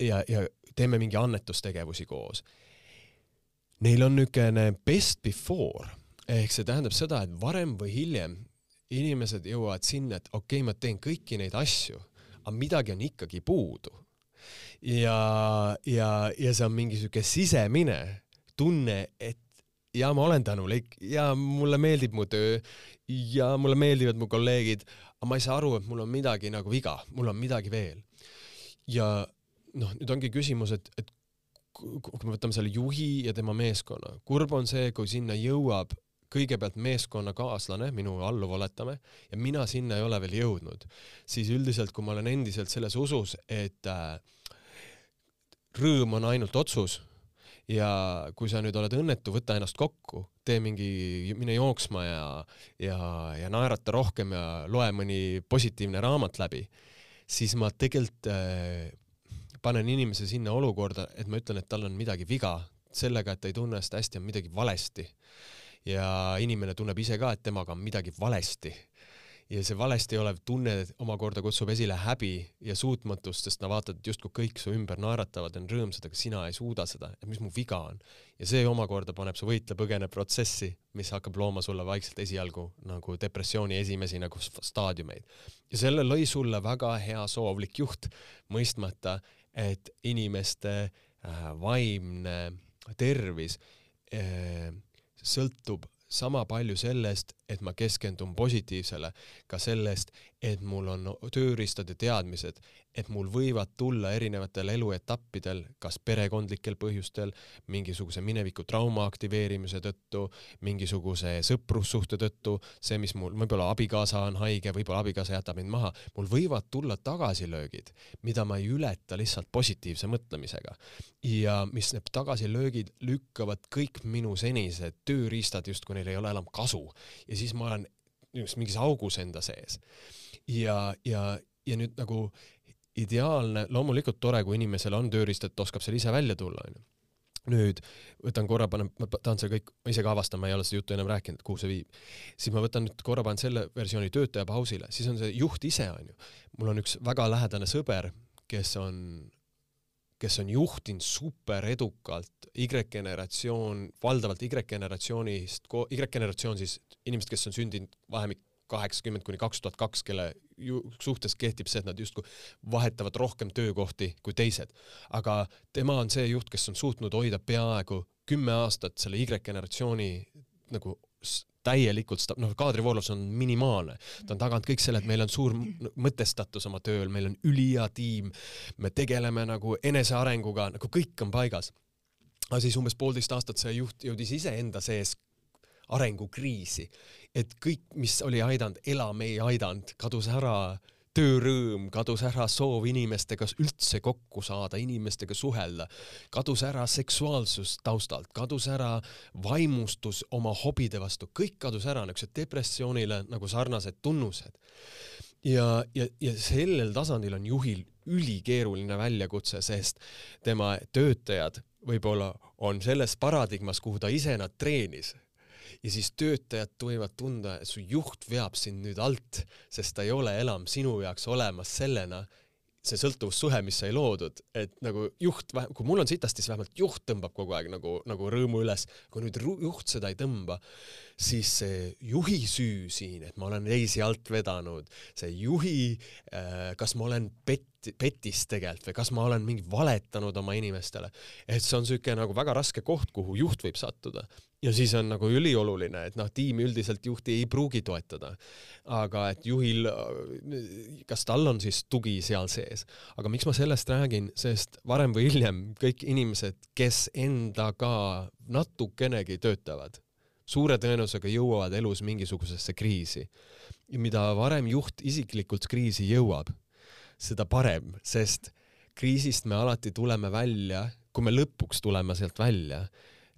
Speaker 2: ja, ja teeme mingi annetustegevusi koos. Neil on niisugune best before ehk see tähendab seda, et varem või hiljem inimesed jõuavad sinna, et okei okay,, ma teen kõiki neid asju, aga midagi on ikkagi puudu. ja, ja, ja see on mingi sihuke sisemine tunne, et ja ma olen tänulik ja mulle meeldib mu töö ja mulle meeldivad mu kolleegid, aga ma ei saa aru, et mul on midagi nagu viga, mul on midagi veel. ja noh, nüüd ongi küsimus, et, et kui me võtame selle juhi ja tema meeskonna, kurb on see, kui sinna jõuab kõigepealt meeskonnakaaslane, minu alluv oletame, ja mina sinna ei ole veel jõudnud, siis üldiselt, kui ma olen endiselt selles usus, et äh, rõõm on ainult otsus ja kui sa nüüd oled õnnetu, võta ennast kokku, tee mingi, mine jooksma ja, ja, ja naerata rohkem ja loe mõni positiivne raamat läbi, siis ma tegelikult äh, panen inimese sinna olukorda, et ma ütlen, et tal on midagi viga sellega, et ta ei tunne ennast hästi, on midagi valesti ja inimene tunneb ise ka, et temaga on midagi valesti. ja see valesti olev tunne omakorda kutsub esile häbi ja suutmatust, sest sa vaatad, et justkui kõik su ümber naeratavad, on rõõmsad, aga sina ei suuda seda, et mis mu viga on. ja see omakorda paneb su võitle-põgene protsessi, mis hakkab looma sulle vaikselt esialgu nagu depressiooni esimesi nagu staadiumeid. ja selle lõi sulle väga hea soovlik juht, mõistmata, et inimeste äh, vaimne tervis äh, sõltub sama palju sellest, et ma keskendun positiivsele ka sellest, et mul on tööriistad ja teadmised, et mul võivad tulla erinevatel eluetappidel, kas perekondlikel põhjustel, mingisuguse mineviku trauma aktiveerimise tõttu, mingisuguse sõprussuhte tõttu, see, mis mul, võib-olla abikaasa on haige, võib-olla abikaasa jätab mind maha, mul võivad tulla tagasilöögid, mida ma ei ületa lihtsalt positiivse mõtlemisega. ja mis need tagasilöögid lükkavad kõik minu senised tööriistad justkui neil ei ole enam kasu ja siis ma olen mingis augus enda sees. ja, ja, ja nüüd nagu ideaalne, loomulikult tore, kui inimesel on tööriist, et oskab seal ise välja tulla, onju. nüüd võtan korra, panen, ma tahan selle kõik, ma ise ka avastan, ma ei ole seda juttu ennem rääkinud, kuhu see viib. siis ma võtan nüüd korra, panen selle versiooni töötaja pausile, siis on see juht ise, onju. mul on üks väga lähedane sõber, kes on, kes on juhtinud super edukalt Y-generatsioon, valdavalt Y-generatsioonist, Y-generatsioon siis inimesed, kes on sündinud vahemik kaheksakümmend kuni kaks tuhat kaks, kelle suhtes kehtib see, et nad justkui vahetavad rohkem töökohti kui teised. aga tema on see juht, kes on suutnud hoida peaaegu kümme aastat selle Y-generatsiooni nagu täielikult noh, kaadrivoolus on minimaalne. ta on taganud kõik selle, et meil on suur mõtestatus oma tööl, meil on ülihea tiim, me tegeleme nagu enesearenguga, nagu kõik on paigas. aga siis umbes poolteist aastat see juht jõudis iseenda sees arengukriisi, et kõik, mis oli aidanud, elam ei aidanud, kadus ära töörõõm, kadus ära soov inimestega üldse kokku saada, inimestega suhelda, kadus ära seksuaalsus taustalt, kadus ära vaimustus oma hobide vastu, kõik kadus ära, niisugused depressioonile nagu sarnased tunnused. ja, ja, ja sellel tasandil on juhil ülikeeruline väljakutse, sest tema töötajad võib-olla on selles paradigmas, kuhu ta ise nad treenis ja siis töötajad võivad tunda, et su juht veab sind nüüd alt, sest ta ei ole enam sinu jaoks olemas sellena, see sõltuvussuhe, mis sai loodud, et nagu juht, kui mul on sitasti, siis vähemalt juht tõmbab kogu aeg nagu, nagu rõõmu üles. kui nüüd juht seda ei tõmba, siis see juhi süü siin, et ma olen teisi alt vedanud, see juhi äh,, kas ma olen pett, petis tegelikult või kas ma olen mingi valetanud oma inimestele, et see on siuke nagu väga raske koht, kuhu juht võib sattuda ja siis on nagu ülioluline, et noh, tiim üldiselt juhti ei pruugi toetada. aga et juhil, kas tal on siis tugi seal sees, aga miks ma sellest räägin, sest varem või hiljem kõik inimesed, kes endaga natukenegi töötavad, suure tõenäosusega jõuavad elus mingisugusesse kriisi. mida varem juht isiklikult kriisi jõuab, seda parem, sest kriisist me alati tuleme välja, kui me lõpuks tuleme sealt välja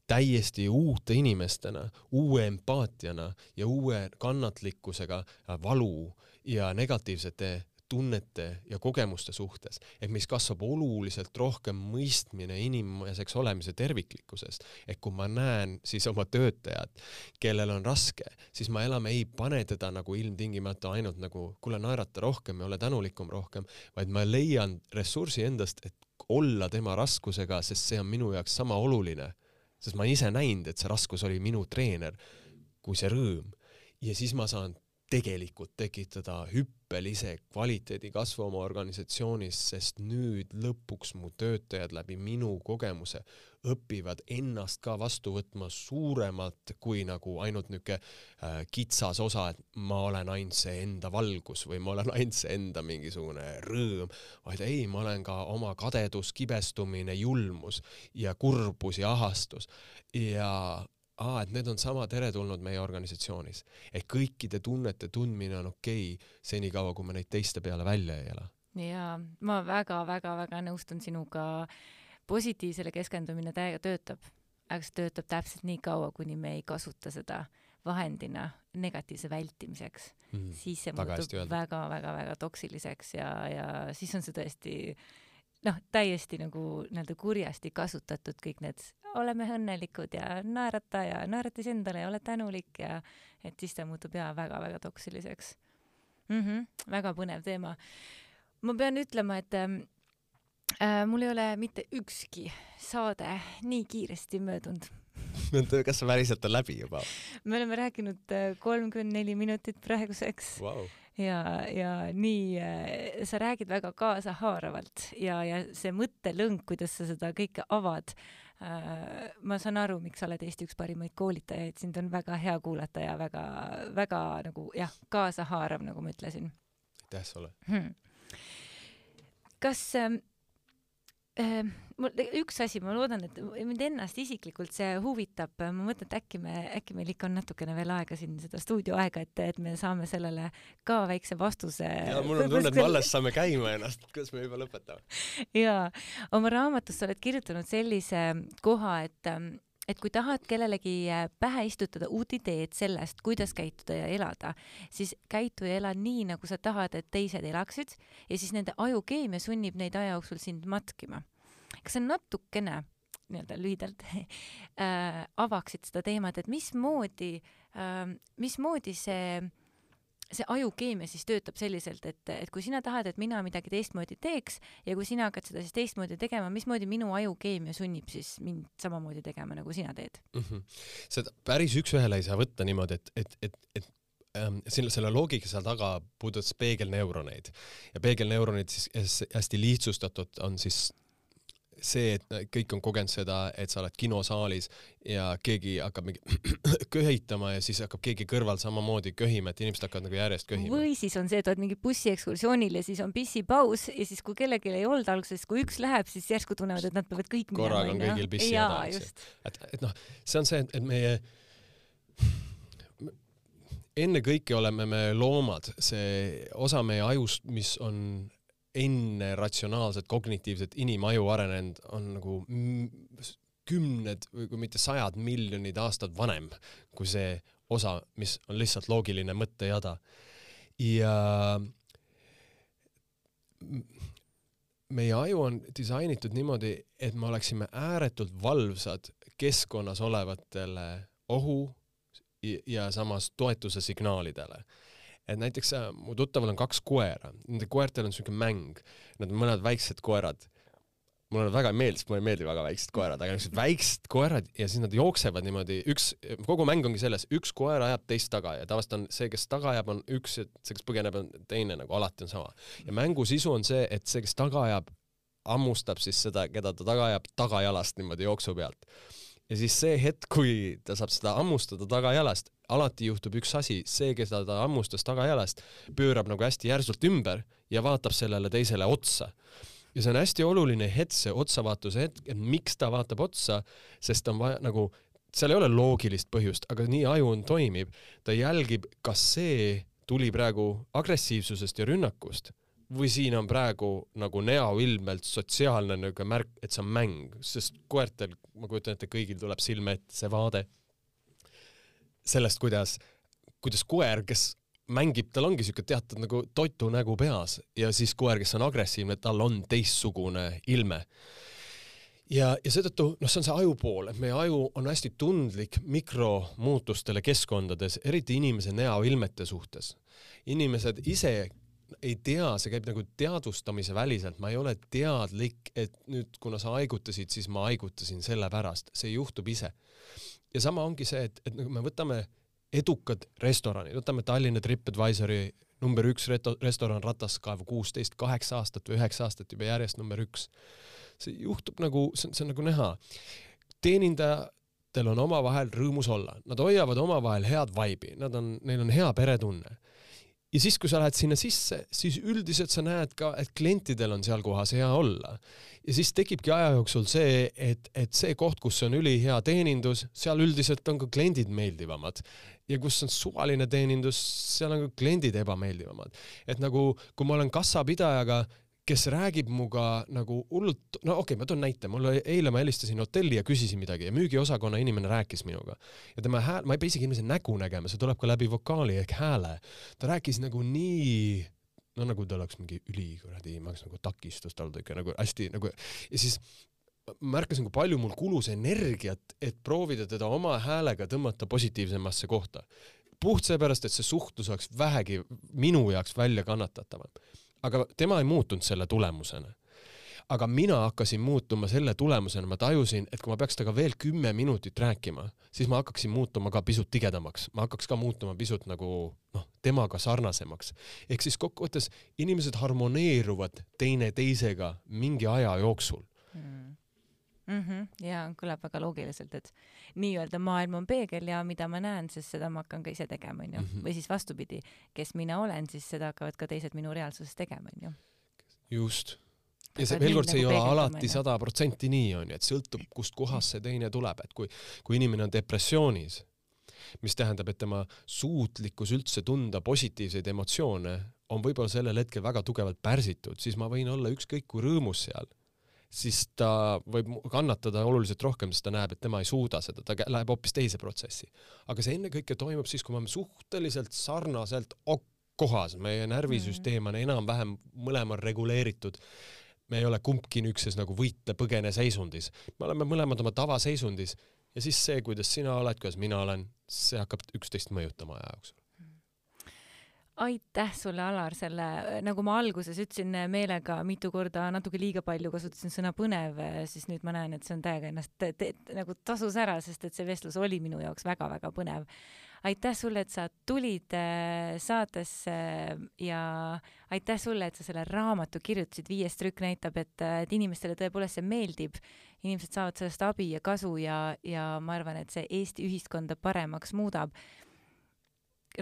Speaker 2: täiesti uute inimestena, uue empaatiana ja uue kannatlikkusega valu ja negatiivsete tunnete ja kogemuste suhtes, et meis kasvab oluliselt rohkem mõistmine inimeseks olemise terviklikkusest. et kui ma näen siis oma töötajat, kellel on raske, siis ma enam ei pane teda nagu ilmtingimata ainult nagu kuule, naerata rohkem ja ole tänulikum rohkem, vaid ma leian ressursi endast, et olla tema raskusega, sest see on minu jaoks sama oluline sest ma olen ise näinud, et see raskus oli minu treener kui see rõõm ja siis ma saan tegelikult tekitada hüppelise kvaliteedi kasvu oma organisatsioonis, sest nüüd lõpuks mu töötajad läbi minu kogemuse õpivad ennast ka vastu võtma suuremalt kui nagu ainult niisugune äh, kitsas osa, et ma olen ainult see enda valgus või ma olen ainult see enda mingisugune rõõm, vaid ei, ma olen ka oma kadedus, kibestumine, julmus ja kurbus ja ahastus. Ja aa, et need on sama teretulnud meie organisatsioonis. et kõikide tunnete tundmine on okei okay, senikaua, kui me neid teiste peale välja ei ela.
Speaker 1: jaa, ma väga-väga-väga nõustun sinuga. positiivsele keskendumine täiega töötab, aga see töötab täpselt nii kaua, kuni me ei kasuta seda vahendina negatiivse vältimiseks mm,. siis see muutub väga-väga-väga toksiliseks ja, ja siis on see tõesti noh, täiesti nagu nii-öelda kurjasti kasutatud kõik need oleme õnnelikud ja naerata ja naerata siis endale ja ole tänulik ja et siis ta muutub jaa väga-väga toksiliseks mm. -hmm, väga põnev teema. ma pean ütlema, et ähm, äh, mul ei ole mitte ükski saade nii kiiresti möödunud
Speaker 2: kas see päriselt on läbi juba
Speaker 1: me oleme rääkinud äh, kolmkümmend neli minutit praeguseks
Speaker 2: wow.?
Speaker 1: ja, ja nii äh, sa räägid väga kaasahaaravalt ja, ja see mõttelõng, kuidas sa seda kõike avad. Ma saan aru, miks sa oled Eesti üks parimaid koolitajaid, sind on väga hea kuulata ja väga-väga nagu jah, kaasahaarav, nagu ma ütlesin.
Speaker 2: aitäh sulle.
Speaker 1: Hmm.. kas äh, Ehm, mul üks asi, ma loodan, et mind ennast isiklikult see huvitab, ma mõtlen, et äkki me, äkki meil ikka on natukene veel aega siin seda stuudioaega, et, et me saame sellele ka väikse vastuse.
Speaker 2: ja mul on tunne, et me alles saame käima ennast, kuidas me juba lõpetame.
Speaker 1: jaa, oma raamatus sa oled kirjutanud sellise koha, et et kui tahad kellelegi pähe istutada uut ideed sellest, kuidas käituda ja elada, siis käitu ja ela nii, nagu sa tahad, et teised elaksid ja siis nende ajukeemia sunnib neid aja jooksul sind matkima. kas sa natukene nii-öelda lühidalt äh, avaksid seda teemat, et mismoodi äh,, mismoodi see äh, see ajukeemia siis töötab selliselt, et, et kui sina tahad, et mina midagi teistmoodi teeks ja kui sina hakkad seda siis teistmoodi tegema, mismoodi minu ajukeemia sunnib siis mind samamoodi tegema, nagu sina teed
Speaker 2: mm? -hmm. seda päris üks-ühele ei saa võtta niimoodi, et, et, et, et ähm, selle, selle loogika seal taga puudutas peegelneuroneid ja peegelneuronid siis hästi lihtsustatud on siis see, et kõik on kogenud seda, et sa oled kinosaalis ja keegi hakkab mingi köhitama ja siis hakkab keegi kõrval samamoodi köhima, et inimesed hakkavad nagu järjest köhima.
Speaker 1: või siis on see, et oled mingi bussiekskursioonil ja siis on pissipaus ja siis, kui kellelgi ei olnud alguses, kui üks läheb, siis järsku tunnevad, et nad peavad kõik
Speaker 2: korraga on kõigil pissihäda, eks ju. et, et noh, see on see, et meie ennekõike oleme me loomad, see osa meie ajust, mis on enne ratsionaalset kognitiivset inimaju arenenud on nagu kümned või kui mitte sajad miljonid aastad vanem kui see osa, mis on lihtsalt loogiline mõttejada. ja meie aju on disainitud niimoodi, et me oleksime ääretult valvsad keskkonnas olevatele ohu ja samas toetuse signaalidele et näiteks äh, mu tuttaval on kaks koera, nende koertel on siuke mäng, nad on mõned väiksed koerad. mulle nad väga ei meeldi, sest mulle ei meeldi väga väiksed koerad, aga niisugused väiksed koerad ja siis nad jooksevad niimoodi, üks, kogu mäng ongi selles, üks koer ajab teist taga ja tavaliselt on see, kes taga ajab, on üks ja see, kes põgeneb, on teine nagu alati on sama. ja mängu sisu on see, et see, kes taga ajab, hammustab siis seda, keda ta taga ajab, tagajalast niimoodi jooksu pealt ja siis see hetk, kui ta saab seda hammustada tagajalast, alati juhtub üks asi, see, keda ta hammustas tagajalast, pöörab nagu hästi järsult ümber ja vaatab sellele teisele otsa. ja see on hästi oluline hetk, see otsavaatuse hetk, et miks ta vaatab otsa, sest on vaja nagu, seal ei ole loogilist põhjust, aga nii aju on, toimib, ta jälgib, kas see tuli praegu agressiivsusest ja rünnakust või siin on praegu nagu näoilmelt sotsiaalne nagu märk, et see on mäng, sest koertel, ma kujutan ette, kõigil tuleb silme ette see vaade sellest, kuidas, kuidas koer, kes mängib, tal ongi siuke teatud nagu totu nägu peas ja siis koer, kes on agressiivne, tal on teistsugune ilme. ja, ja seetõttu, noh, see on see aju pool, et meie aju on hästi tundlik mikromuutustele keskkondades, eriti inimese näoilmete suhtes. inimesed ise ei tea, see käib nagu teadvustamise väliselt, ma ei ole teadlik, et nüüd, kuna sa haigutasid, siis ma haigutasin sellepärast, see juhtub ise ja sama ongi see, et, et nagu me võtame edukad restoranid, võtame Tallinna TripAdvisori number üks reto-, restoran Rataskaevu kuusteist, kaheksa aastat või üheksa aastat juba järjest number üks. see juhtub nagu, see on, see on nagu näha. teenindajatel on omavahel rõõmus olla, nad hoiavad omavahel head vaibi, nad on, neil on hea peretunne ja siis, kui sa lähed sinna sisse, siis üldiselt sa näed ka, et klientidel on seal kohas hea olla. ja siis tekibki aja jooksul see, et, et see koht, kus on ülihea teenindus, seal üldiselt on ka kliendid meeldivamad ja kus on suvaline teenindus, seal on ka kliendid ebameeldivamad. et nagu, kui ma olen kassapidajaga kes räägib muga nagu hullult, no okei okay,, ma toon näite, mul eile ma helistasin hotelli ja küsisin midagi ja müügiosakonna inimene rääkis minuga ja tema hääl, ma ei pea isegi inimese nägu nägema, see tuleb ka läbi vokaali ehk hääle. ta rääkis nagu nii, no nagu ta oleks mingi ülikuradi, ma oleks nagu takistus tal ikka nagu hästi nagu ja siis märkasin, kui palju mul kulus energiat, et proovida teda oma häälega tõmmata positiivsemasse kohta. puht seepärast, et see suhtlus oleks vähegi minu jaoks välja kannatatavam aga tema ei muutunud selle tulemusena. aga mina hakkasin muutuma selle tulemusena, ma tajusin, et kui ma peaks temaga veel kümme minutit rääkima, siis ma hakkaksin muutuma ka pisut tigedamaks, ma hakkaks ka muutuma pisut nagu noh, temaga sarnasemaks. ehk siis kokkuvõttes inimesed harmoneeruvad teineteisega mingi aja jooksul mm
Speaker 1: mm. -hmm. ja kõlab väga loogiliselt, et nii-öelda maailm on peegel ja mida ma näen, siis seda ma hakkan ka ise tegema, onju. Mhm. või siis vastupidi, kes mina olen, siis seda hakkavad ka teised minu reaalsuses tegema, onju.
Speaker 2: just ja see veel kord, see ei ole alati sada protsenti nii onju, et sõltub, kust kohast see teine tuleb, et kui, kui inimene on depressioonis, mis tähendab, et tema suutlikkus üldse tunda positiivseid emotsioone on võib-olla sellel hetkel väga tugevalt pärsitud, siis ma võin olla ükskõik kui rõõmus seal siis ta võib kannatada oluliselt rohkem, sest ta näeb, et tema ei suuda seda, ta läheb hoopis teise protsessi. aga see ennekõike toimub siis, kui me oleme suhteliselt sarnaselt kohas, meie närvisüsteem on enam-vähem mõlemal reguleeritud. me ei ole kumbki niisuguses nagu võitle-põgene seisundis, me oleme mõlemad oma tavaseisundis ja siis see, kuidas sina oled, kuidas mina olen, see hakkab üksteist mõjutama aja jooksul
Speaker 1: aitäh sulle, Alar, selle, nagu ma alguses ütlesin meelega mitu korda natuke liiga palju kasutasin sõna põnev, siis nüüd ma näen, et see on täiega ennast te, te, nagu tasus ära, sest et see vestlus oli minu jaoks väga-väga põnev. aitäh sulle, et sa tulid äh, saatesse ja aitäh sulle, et sa selle raamatu kirjutasid, viies trükk näitab, et, et inimestele tõepoolest see meeldib, inimesed saavad sellest abi ja kasu ja, ja ma arvan, et see Eesti ühiskonda paremaks muudab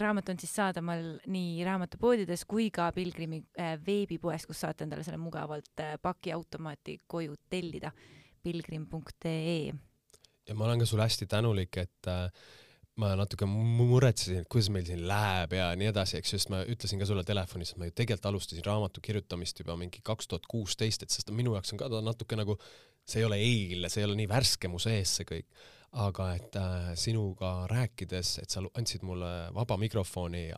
Speaker 1: raamat on siis saadaval nii raamatupoodides kui ka Pilgrimi äh, veebipoes, kus saate endale selle mugavalt äh, pakiautomaati koju tellida, pilgrim.ee.
Speaker 2: ja ma olen ka sulle hästi tänulik, et äh, ma natuke muretsesin, et kuidas meil siin läheb ja nii edasi, eks, sest ma ütlesin ka sulle telefonis, et ma ju tegelikult alustasin raamatu kirjutamist juba mingi kaks tuhat kuusteist, et sest minu jaoks on ka ta natuke nagu, see ei ole eile, see ei ole nii värske mu sees see kõik aga et äh, sinuga rääkides, et sa andsid mulle vaba mikrofoni,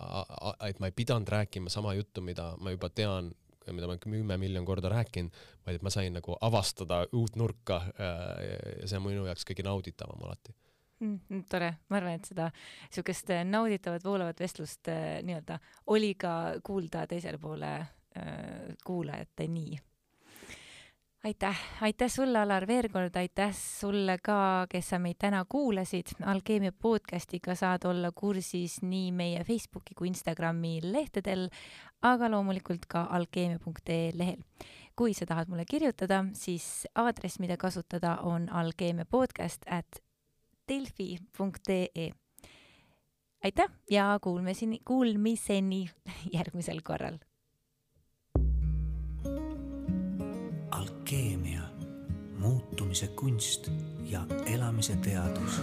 Speaker 2: et ma ei pidanud rääkima sama juttu, mida ma juba tean, mida ma kümme miljon korda rääkinud, vaid et ma sain nagu avastada uut nurka äh, ja see on minu jaoks kõige nauditavam alati
Speaker 1: mm,. mm tore, ma arvan, et seda siukest äh, nauditavat voolavat vestlust äh, nii-öelda oli ka kuulda teisele poole äh, kuulajate nii aitäh, aitäh sulle, Alar, veel kord aitäh sulle ka, kes sa meid täna kuulasid. Alkeemia podcastiga saad olla kursis nii meie Facebooki kui Instagrami lehtedel, aga loomulikult ka alkeemia.ee lehel. kui sa tahad mulle kirjutada, siis aadress, mida kasutada, on alkeemiapodcast at delfi.ee. aitäh ja kuulmiseni, kuulmiseni järgmisel korral
Speaker 3: muutumise kunst ja elamise teadus